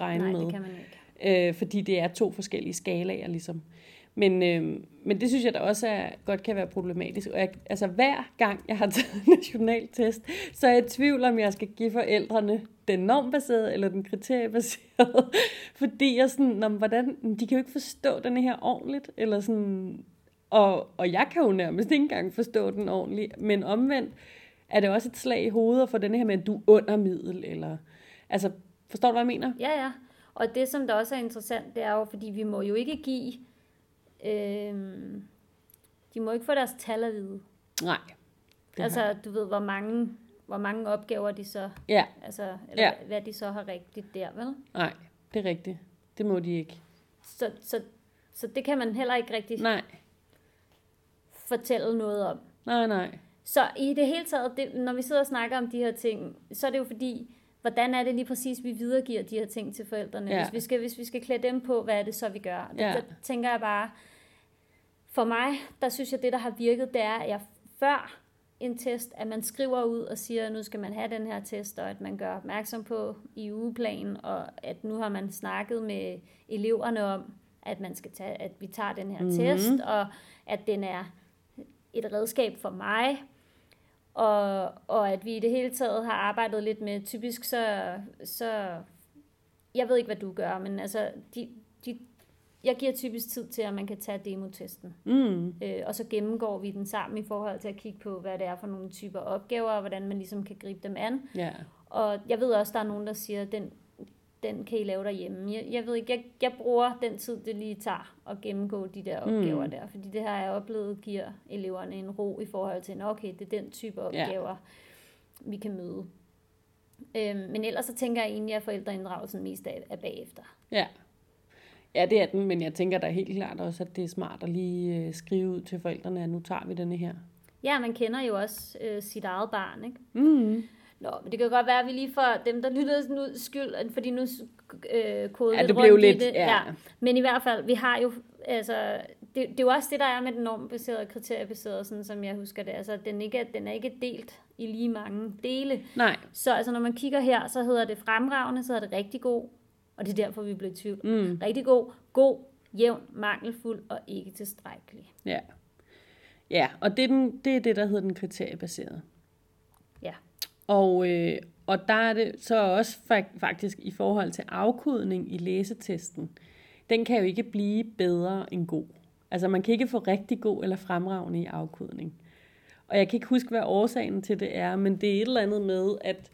regne Nej, med. det kan man ikke. øh, fordi det er to forskellige skalaer ligesom. Men, øh, men det synes jeg da også er, godt kan være problematisk. Og jeg, altså hver gang jeg har taget en national test, så er jeg i tvivl om, jeg skal give forældrene den normbaserede eller den kriteriebaserede. fordi jeg sådan, men hvordan, de kan jo ikke forstå den her ordentligt. Eller sådan, og, og jeg kan jo nærmest ikke engang forstå den ordentligt. Men omvendt er det også et slag i hovedet for den her med, at du er under middel. Eller, altså, forstår du, hvad jeg mener? Ja, ja. Og det, som der også er interessant, det er jo, fordi vi må jo ikke give, øh, de må ikke få deres tal at vide. Nej. Altså, du ved, hvor mange, hvor mange opgaver de så, Ja, altså, eller ja. hvad de så har rigtigt der, vel? nej, det er rigtigt. Det må de ikke. Så, så, så det kan man heller ikke rigtig Nej, fortælle noget om. nej, nej. Så i det hele taget, det, når vi sidder og snakker om de her ting, så er det jo fordi, hvordan er det lige præcis, vi videregiver de her ting til forældrene? Ja. Hvis, vi skal, hvis vi skal klæde dem på, hvad er det så, vi gør? Ja. Der, tænker jeg bare, for mig, der synes jeg, det der har virket, det er, at jeg før en test, at man skriver ud og siger, at nu skal man have den her test, og at man gør opmærksom på i ugeplanen, og at nu har man snakket med eleverne om, at man skal tage, at vi tager den her Mhm. mm-hmm. test, og at den er et redskab for mig, og, og at vi i det hele taget har arbejdet lidt med, typisk så, så jeg ved ikke, hvad du gør, men altså, de, de, jeg giver typisk tid til, at man kan tage demotesten. Mm. Øh, og så gennemgår vi den sammen i forhold til at kigge på, hvad det er for nogle typer opgaver, og hvordan man ligesom kan gribe dem an. Ja. Og jeg ved også, der er nogen, der siger, at den, den kan I lave derhjemme. Jeg, jeg ved ikke, jeg, jeg bruger den tid, det lige tager at gennemgå de der opgaver Mm. der. Fordi det har jeg oplevet giver eleverne en ro i forhold til, "Nå, okay, det er den type opgaver, vi kan møde. Øhm, men ellers så tænker jeg egentlig, at forældreinddragelsen mest er, er bagefter. Ja. Ja, det er den, men jeg tænker da helt klart også, at det er smart at lige øh, skrive ud til forældrene, at nu tager vi denne her. Ja, man kender jo også øh, sit eget barn, ikke? Mm. Nå, men det kan godt være, at vi lige får dem, der lytter nu skyld, fordi nu øh, kodede Ja, det blev rundt i lidt- det. ja. Men i hvert fald, vi har jo, altså, det, det er jo også det, der er med den normbaserede og kriteriebaserede, sådan som jeg husker det. Altså, den, ikke, er- den er ikke delt i lige mange dele. Nej. Så altså, når man kigger her, så hedder det fremragende, så hedder det rigtig god, og det er derfor, vi blev i tvivl. Mm. Rigtig god, god, jævn, mangelfuld og ikke tilstrækkelig. Ja. Ja, og det er, den, det er det, der hedder den kriteriebaserede. Og, øh, og der er det så også fak- faktisk i forhold til afkodning i læsetesten. Den kan jo ikke blive bedre end god. Altså man kan ikke få rigtig god eller fremragende i afkodning. Og jeg kan ikke huske, hvad årsagen til det er, men det er et eller andet med, at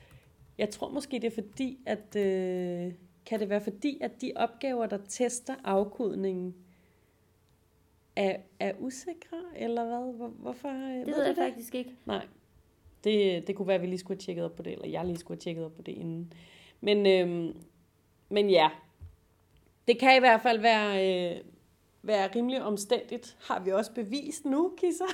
jeg tror måske, det er fordi, at øh, kan det være fordi, at de opgaver, der tester afkodningen, er, er usikre, eller hvad? Hvor, hvorfor? øh, Det ved jeg faktisk ikke. Nej. Det, det kunne være, at vi lige skulle have tjekket op på det, eller jeg lige skulle have tjekket op på det inden. Men, øhm, men ja, det kan i hvert fald være, øh, være rimelig omstændigt. Har vi også bevist nu, Kisser?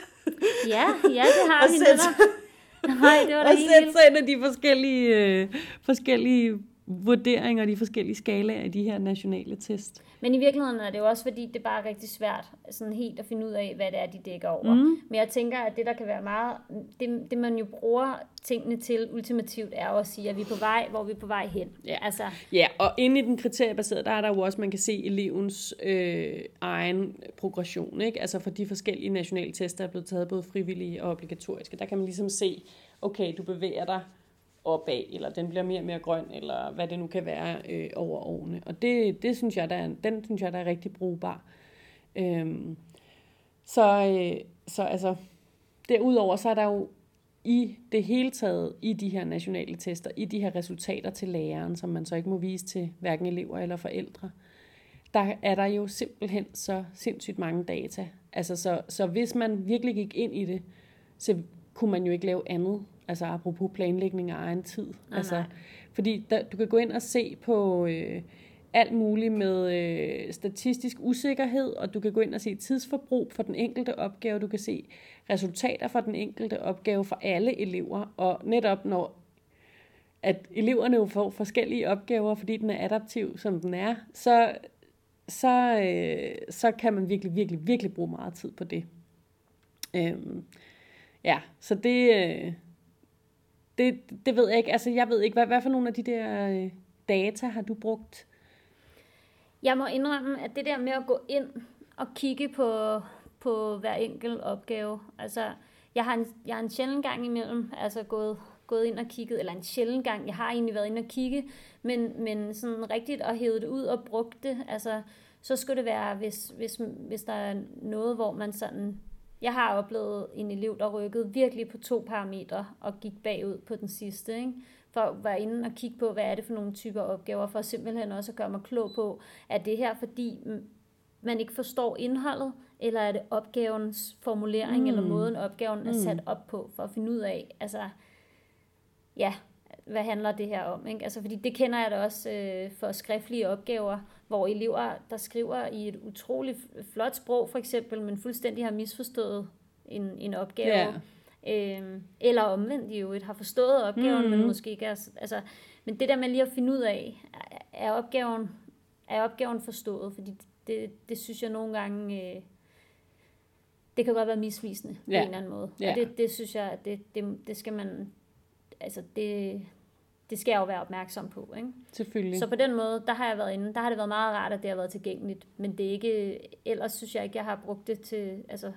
Ja, ja, det har vi sæt- netop. Nej, det var da Og sætte sig ind af de forskellige, øh, forskellige vurderinger, de forskellige skalaer i de her nationale test. Men i virkeligheden er det jo også, fordi det er bare rigtig svært sådan helt at finde ud af, hvad det er, de dækker over. Mm. Men jeg tænker, at det, der kan være meget... Det, det, man jo bruger tingene til ultimativt, er at sige, at vi er på vej, hvor vi er på vej hen. Ja. Altså, Ja, og inde i den kriteriebaserede, der er der jo også, man kan se elevens øh, egen progression, ikke? Altså for de forskellige nationale tester, der er blevet taget, både frivillige og obligatoriske, der kan man ligesom se, okay, du bevæger dig opad, eller den bliver mere og mere grøn, eller hvad det nu kan være øh, over årene. Og det, det synes jeg, der er, den synes jeg, der er rigtig brugbar. Øhm, så, øh, så altså, derudover så er der jo i det hele taget, i de her nationale tester, i de her resultater til læreren, som man så ikke må vise til hverken elever eller forældre, der er der jo simpelthen så sindssygt mange data. Altså, så, så hvis man virkelig gik ind i det, så kunne man jo ikke lave andet. Altså apropos planlægning af egen tid. Nej, altså, nej. Fordi der, du kan gå ind og se på øh, alt muligt med øh, statistisk usikkerhed, og du kan gå ind og se tidsforbrug for den enkelte opgave. Du kan se resultater for den enkelte opgave for alle elever. Og netop når at eleverne jo får forskellige opgaver, fordi den er adaptiv, som den er, så, så, øh, så kan man virkelig, virkelig, virkelig bruge meget tid på det. Øhm, ja, så det, øh, det, det ved jeg ikke. Altså, jeg ved ikke, hvad, hvad for nogle af de der øh, data har du brugt? Jeg må indrømme, at det der med at gå ind og kigge på, på hver enkelt opgave, altså jeg har en, jeg har en sjældent gang imellem altså gået, gået ind og kigget, eller en sjældent gang, jeg har egentlig været inde og kigge, men, men sådan rigtigt at hæve det ud og brugt det, altså så skulle det være, hvis, hvis, hvis der er noget, hvor man sådan, jeg har oplevet en elev, der rykkede virkelig på to parametre og gik bagud på den sidste, ikke? for at være inde og kigge på, hvad er det for nogle typer opgaver, for simpelthen også at gøre mig klog på, er det her, fordi mm, man ikke forstår indholdet, eller er det opgavens formulering, mm. eller måden opgaven er sat op på, for at finde ud af, altså, ja, hvad handler det her om? Ikke? Altså, fordi det kender jeg da også øh, for skriftlige opgaver, hvor elever, der skriver i et utroligt flot sprog, for eksempel, men fuldstændig har misforstået en, en opgave. Ja. Øhm, eller omvendt jo, et har forstået opgaven, mm. men Mhm. måske ikke er... Altså, men det der med lige at finde ud af, er- opgaven, er opgaven forstået? Fordi det, det synes jeg nogle gange... Øh, det kan godt være misvisende på Ja. en eller anden måde. Ja. Og det, det synes jeg, at det, det, det skal man... Altså, det, det skal jeg jo være opmærksom på, ikke? Selvfølgelig. Så på den måde, der har jeg været inde. Der har det været meget rart, at det har været tilgængeligt. Men det er ikke... Ellers synes jeg ikke, jeg har brugt det til... Altså,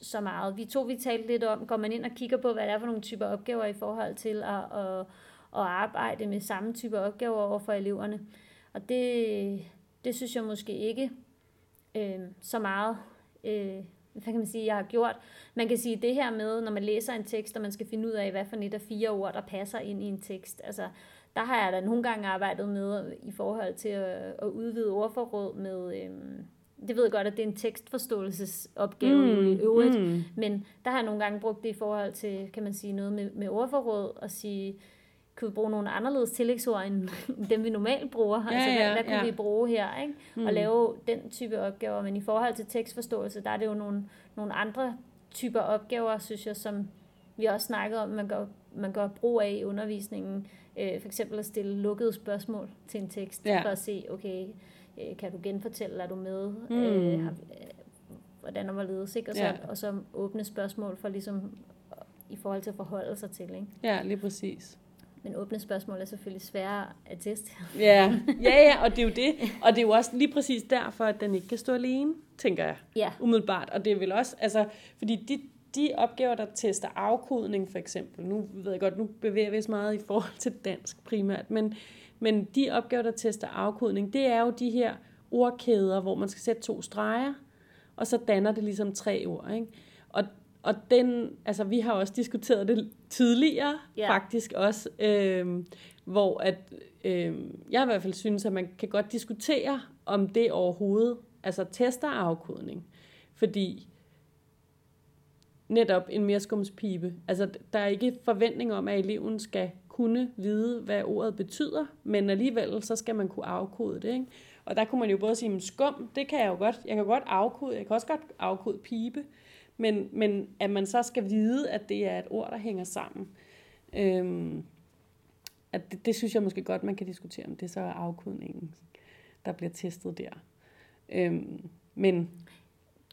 så meget. Vi to, vi talte lidt om, går man ind og kigger på, hvad det er for nogle typer opgaver i forhold til at, at, at arbejde med samme type opgaver over for eleverne. Og det, det synes jeg måske ikke øh, så meget, øh, hvad kan man sige, jeg har gjort. Man kan sige det her med, når man læser en tekst, og man skal finde ud af, hvad for et af fire ord, der passer ind i en tekst. Altså, der har jeg da nogle gange arbejdet med i forhold til at, at udvide ordforråd med... Øh, det ved jeg godt, at det er en tekstforståelsesopgave mm, i øvrigt, mm. men der har jeg nogle gange brugt det i forhold til, kan man sige, noget med, med ordforråd, og sige, kan vi bruge nogle anderledes tillægsord, end dem vi normalt bruger? Ja, altså, hvad, ja, hvad kunne ja. vi bruge her? Ikke? Mm. Og lave den type opgaver. Men i forhold til tekstforståelse, der er det jo nogle, nogle andre typer opgaver, synes jeg, som vi også snakkede om, man gør, man gør brug af i undervisningen. Øh, for eksempel at stille lukkede spørgsmål til en tekst, Ja. for at se, okay, øh, kan du genfortælle, er du med? Mm. Øh, har, øh, hvordan og hvorledes, ikke? Og så, Ja. og så åbne spørgsmål for ligesom i forhold til at forholde sig til, ikke? Ja, lige præcis. Men åbne spørgsmål er selvfølgelig svære at teste. Ja, ja, ja, og det er jo det. Og det er jo også lige præcis derfor, at den ikke kan stå alene, tænker jeg, Ja, umiddelbart. Og det er vel også, altså, fordi de, de opgaver, der tester afkodning for eksempel, nu ved jeg godt, nu bevæger vi os meget i forhold til dansk primært, men, men de opgaver, der tester afkodning, det er jo de her ordkæder, hvor man skal sætte to streger, og så danner det ligesom tre ord, ikke? Og, den, altså vi har også diskuteret det tidligere, ja. faktisk også, øhm, hvor at, øhm, jeg i hvert fald synes, at man kan godt diskutere, om det overhovedet, altså tester afkodning. Fordi netop en merskumspibe, altså der er ikke forventning om, at eleven skal kunne vide, hvad ordet betyder, men alligevel så skal man kunne afkode det, ikke? Og der kunne man jo både sige, "Men skum, det kan jeg jo godt, jeg kan godt afkode, jeg kan også godt afkode pibe, men, men at man så skal vide, at det er et ord, der hænger sammen. Øhm, at det, det synes jeg måske godt, man kan diskutere, om det så er afkodningen, der bliver testet der. Øhm, men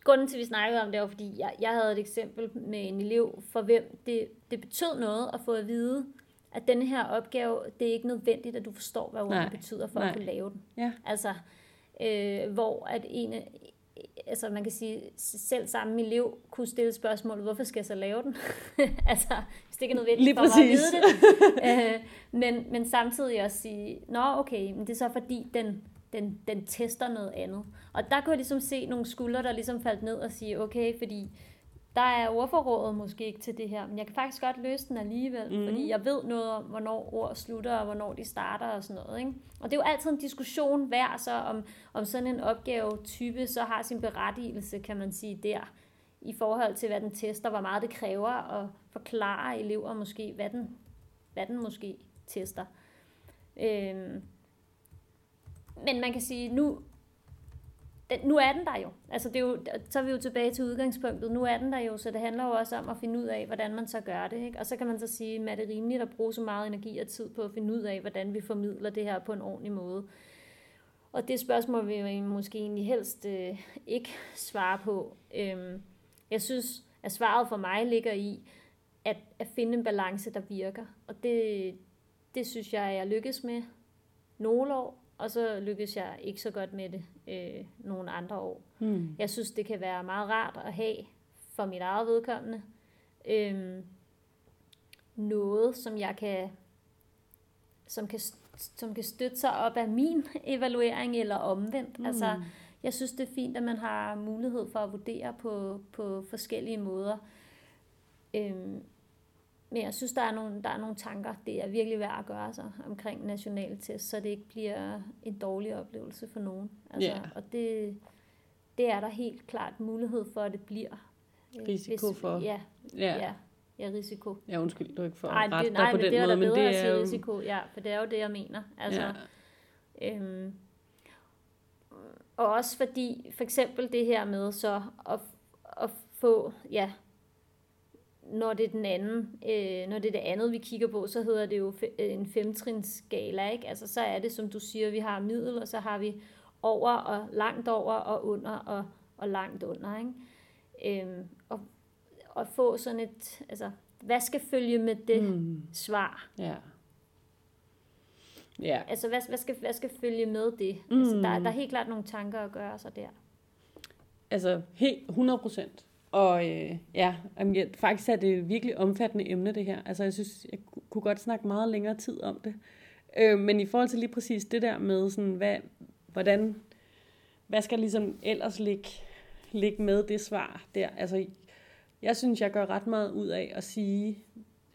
grunden til, at vi snakkede om det, var, fordi jeg, jeg havde et eksempel med en elev, for hvem det, det betød noget at få at vide, at denne her opgave, det er ikke nødvendigt, at du forstår, hvad ordet betyder, for nej. at kunne lave den. ja, Altså, øh, hvor at en, altså man kan sige, selv samme elev kunne stille spørgsmålet, hvorfor skal jeg så lave den? altså, hvis det ikke er nødvendigt Lige for mig at vide det. øh, men, men samtidig også sige, nå okay, men det er så fordi, den den, den tester noget andet. Og der kunne jeg ligesom se nogle skuldre, der ligesom faldt ned og sige, okay, fordi der er ordforrådet måske ikke til det her, men jeg kan faktisk godt løse den alligevel, mm. fordi jeg ved noget om, hvornår ord slutter, og hvornår de starter og sådan noget. Ikke? Og det er jo altid en diskussion værd, så om, om sådan en opgave-type så har sin berettigelse, kan man sige, der, i forhold til, hvad den tester, hvor meget det kræver at forklare elever måske, hvad den, hvad den måske tester. Øhm, men man kan sige, nu, den, nu er den der jo. Altså det er jo. Så er vi jo tilbage til udgangspunktet. Nu er den der jo, så det handler jo også om at finde ud af, hvordan man så gør det. Ikke? Og så kan man så sige, at det rimeligt at bruge så meget energi og tid på at finde ud af, hvordan vi formidler det her på en ordentlig måde. Og det spørgsmål vil jeg måske egentlig helst øh, ikke svare på. Øhm, jeg synes, at svaret for mig ligger i at, at finde en balance, der virker. Og det, det synes jeg, jeg lykkes med nogle år, og så lykkes jeg ikke så godt med det øh, nogle andre år. Hmm. Jeg synes, det kan være meget rart at have for mit eget vedkommende. Øhm, noget, som jeg kan, som kan, som kan støtte sig op af min evaluering eller omvendt. Mm. Altså, jeg synes, det er fint, at man har mulighed for at vurdere på, på forskellige måder. Øhm, men jeg synes, der er, nogle, der er nogle tanker, det er virkelig værd at gøre sig omkring nationale test, så det ikke bliver en dårlig oplevelse for nogen. Altså, Ja. Og det, det er der helt klart mulighed for, at det bliver. Øh, Risiko for- Ja, Ja. ja, ja, risiko. ja, undskyld, du er ikke for Nej, at det, nej, på men den det er måde, men bedre det at er sige jo... risiko, ja, for det er jo det, jeg mener. Altså, Ja. Øhm, og også fordi, for eksempel det her med så at, at få, ja, når det er den anden, øh, når det er det andet, vi kigger på, så hedder det jo fe- en femtrinsskala, ikke? Altså så er det, som du siger, vi har middel, og så har vi over og langt over og under og, og langt under, ikke? Øhm, og, og få sådan et, altså, hvad skal følge med det Hmm. svar? Ja. Ja, Altså, hvad, hvad, skal, hvad skal følge med det? Mm. Altså, der, der er helt klart nogle tanker at gøre sig der. altså helt 100 procent. Og øh, ja, jamen, faktisk er det et virkelig omfattende emne, det her. Altså, jeg synes, jeg kunne godt snakke meget længere tid om det. Øh, men i forhold til lige præcis det der med, sådan, hvad, hvordan, hvad skal ligesom ellers ligge, ligge med det svar der? Altså, jeg synes, jeg gør ret meget ud af at sige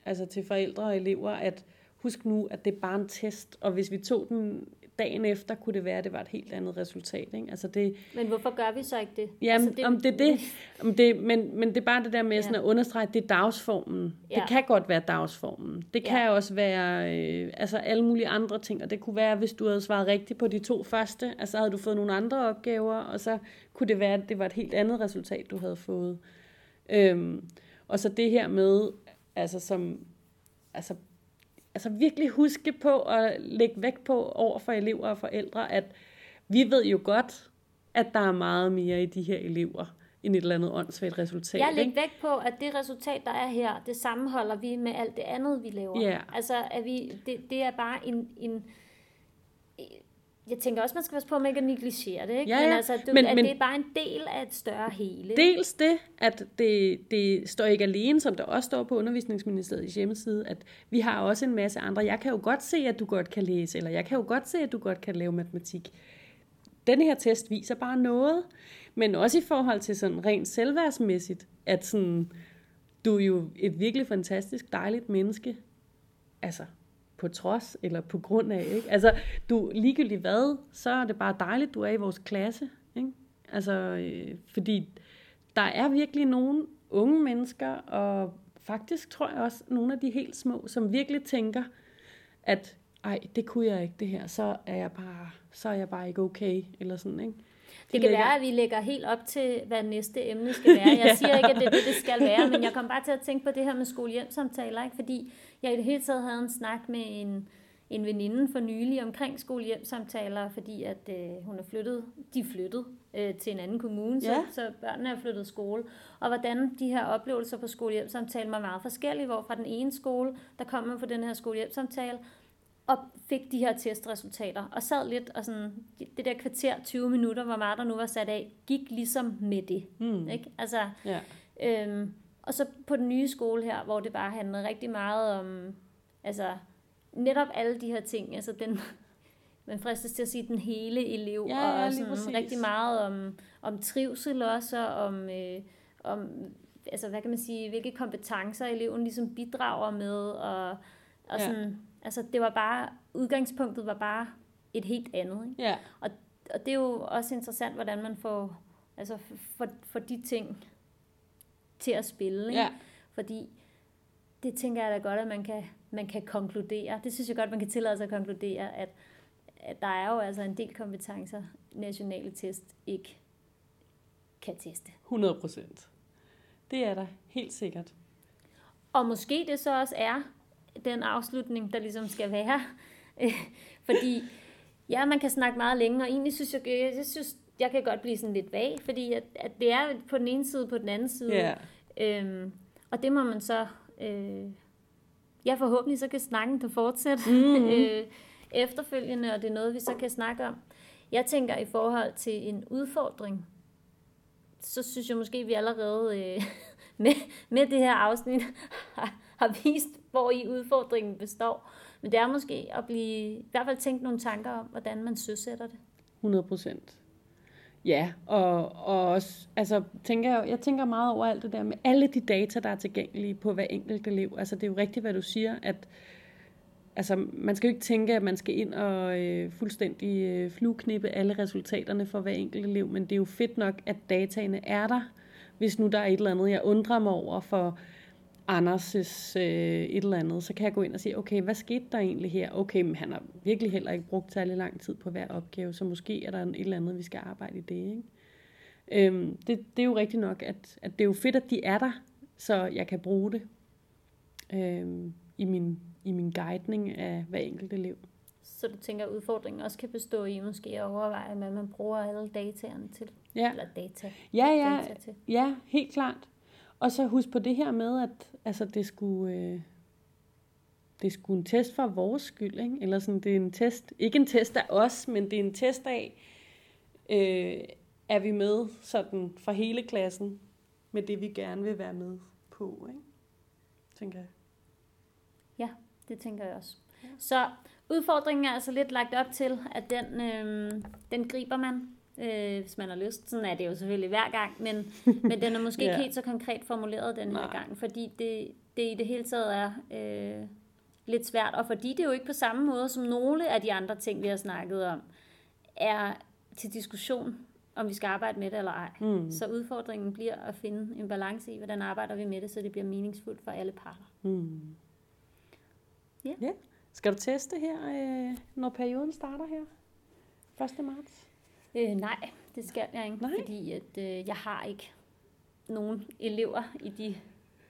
altså til forældre og elever, at husk nu, at det er bare en test, og hvis vi tog den dagen efter, kunne det være, at det var et helt andet resultat. Ikke? Altså det, Men hvorfor gør vi så ikke det? Jamen, altså, det, om det er det, om det men, men det er bare det der med Ja. sådan at understrege, at det er dagsformen. Ja. Det kan godt være dagsformen. Det kan Ja. også være øh, altså alle mulige andre ting, og det kunne være, hvis du havde svaret rigtigt på de to første, altså havde du fået nogle andre opgaver, og så kunne det være, at det var et helt andet resultat, du havde fået. Øhm, og så det her med, altså som, altså altså virkelig huske på at lægge vægt på over for elever og forældre, at vi ved jo godt, at der er meget mere i de her elever, end et eller andet åndssvagt resultat. Jeg lægger vægt på, at det resultat, der er her, det sammenholder vi med alt det andet, vi laver. Ja. Altså, at vi, det, det er bare en, en... Jeg tænker også, man skal passe på, at man ikke negligere det, ikke? Ja, Men ja. altså, du, Men- at men- det er bare en del af et større hele. Dels det, at det, det står ikke alene, som der også står på undervisningsministeriets hjemmeside, at vi har også en masse andre. Jeg kan jo godt se, at du godt kan læse, eller jeg kan jo godt se, at du godt kan lave matematik. Den her test viser bare noget, men også i forhold til sådan rent selvværdsmæssigt, at sådan, du er jo et virkelig fantastisk, dejligt menneske, altså på trods eller på grund af, ikke? Altså, du ligegyldigt hvad, så er det bare dejligt, du er i vores klasse, ikke? Altså, øh, fordi der er virkelig nogle unge mennesker, og faktisk tror jeg også nogle af de helt små, som virkelig tænker, at ej, det kunne jeg ikke det her, så er jeg bare, så er jeg bare ikke okay, eller sådan, ikke? De Det kan lægger- være, at vi lægger helt op til, hvad næste emne skal være. Jeg siger ikke, at det er det, det skal være, men jeg kom bare til at tænke på det her med skole-hjem-samtaler, ikke? fordi jeg i det hele taget havde en snak med en, en veninde for nylig omkring skole-hjem-samtaler, fordi at øh, hun er flyttet, de er flyttet øh, til en anden kommune, så, Ja. så børnene er flyttet skole. Og hvordan de her oplevelser på skole-hjem-samtalen var meget forskellige, hvor fra den ene skole, der kom man på den her skole-hjem-samtale, og fik de her testresultater, og sad lidt, og sådan, det der kvarter, 20 minutter, hvor meget der nu var sat af, gik ligesom med det. Hmm. Ikke? Altså, Ja. øhm, og så på den nye skole her, hvor det bare handlede rigtig meget om, altså, netop alle de her ting, altså den, man fristes til at sige den hele elev, Ja, ja, og sådan præcis. rigtig meget om, om trivsel også, og om, øh, om altså, hvad kan man sige, hvilke kompetencer eleven ligesom bidrager med, og, og Ja. sådan, altså det var bare, udgangspunktet var bare et helt andet, ikke? Ja, Og det er jo også interessant, hvordan man får, altså for, for de ting til at spille, ikke? ja, Fordi det tænker jeg da godt, at man kan, man kan konkludere. Det synes jeg godt, man kan tillade sig at konkludere, at, at der er jo altså en del kompetencer, nationale test ikke kan teste. 100 procent. Det er der helt sikkert. Og måske det så også er den afslutning, der ligesom skal være. Øh, Fordi, ja, man kan snakke meget længe, og egentlig synes jeg, jeg synes, jeg kan godt blive sådan lidt vag, fordi at, at det er på den ene side, på den anden side. Ja, Øhm, og det må man så... Øh, ja, forhåbentlig så kan snakken kan fortsætte Mhm. øh, efterfølgende, og det er noget, vi så kan snakke om. Jeg tænker i forhold til en udfordring, så synes jeg måske, vi allerede øh, med, med det her afsnit har, har vist, hvor i udfordringen består. Men det er måske at blive, i hvert fald tænke nogle tanker om, hvordan man søsætter det. 100 procent. Ja, og, og også, altså, tænker jeg, jeg tænker meget over alt det der med alle de data, der er tilgængelige på hver enkelt elev. Altså, det er jo rigtigt, hvad du siger, at altså, man skal jo ikke tænke, at man skal ind og øh, fuldstændig øh, flueknippe alle resultaterne for hver enkelt elev, men det er jo fedt nok, at dataene er der, hvis nu der er et eller andet, jeg undrer mig over for Anders' øh, et eller andet, så kan jeg gå ind og sige, okay, hvad skete der egentlig her? Okay, men han har virkelig heller ikke brugt særlig lang tid på hver opgave, så måske er der et eller andet, vi skal arbejde i det. Ikke? Øhm, det, det er jo rigtigt nok, at, at det er jo fedt, at de er der, så jeg kan bruge det øhm, i, min, i min guidning af hver enkelt elev. Så du tænker, at udfordringen også kan bestå i måske at overveje, hvad man bruger alle dataerne til. Ja, Eller data. ja, ja, data til. ja helt klart. Og så husk på det her med, at altså, det skulle... Øh, det er sgu en test for vores skyld, ikke? Eller sådan, det er en test, ikke en test af os, men det er en test af, øh, er vi med sådan for hele klassen med det, vi gerne vil være med på, ikke? Tænker jeg. Ja, Det tænker jeg også. Så udfordringen er altså lidt lagt op til, at den, øh, den griber man, øh, hvis man har lyst. Sådan er det jo selvfølgelig hver gang, men, men den er måske Ja. ikke helt så konkret formuleret den her Nej. gang, fordi det, det i det hele taget er øh, lidt svært, og fordi det jo ikke på samme måde som nogle af de andre ting, vi har snakket om, er til diskussion, om vi skal arbejde med det eller ej. Mm. Så udfordringen bliver at finde en balance i, hvordan arbejder vi med det, så det bliver meningsfuldt for alle parter. Mm. Ja. ja. Skal du teste her, øh, når perioden starter her? 1. marts? Øh, nej, det skal jeg ikke, Nej. fordi at, øh, jeg har ikke nogen elever i de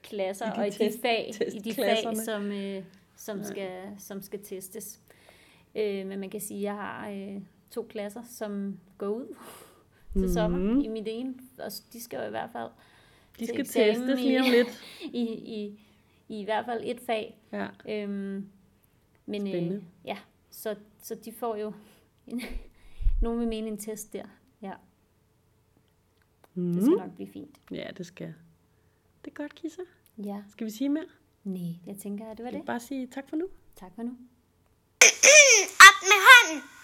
klasser I de og i test- de fag, i de fag som, øh, som, skal, som skal testes. Øh, men man kan sige, at jeg har øh, to klasser, som går ud til Mhm. sommer i mit ene, og de skal jo i hvert fald De skal testes lige om lidt. i, i, i, i hvert fald et fag. Ja. Øhm, men øh, Spændende. ja, så, så de får jo en, nogen vil mene en test der. Ja. Mm. Det skal mm. nok blive fint. Ja, det skal. Det er godt, Kissa. Ja. Skal vi sige mere? Nej, jeg tænker, at det var det. Bare sige tak for nu. Tak for nu. Op med hånden!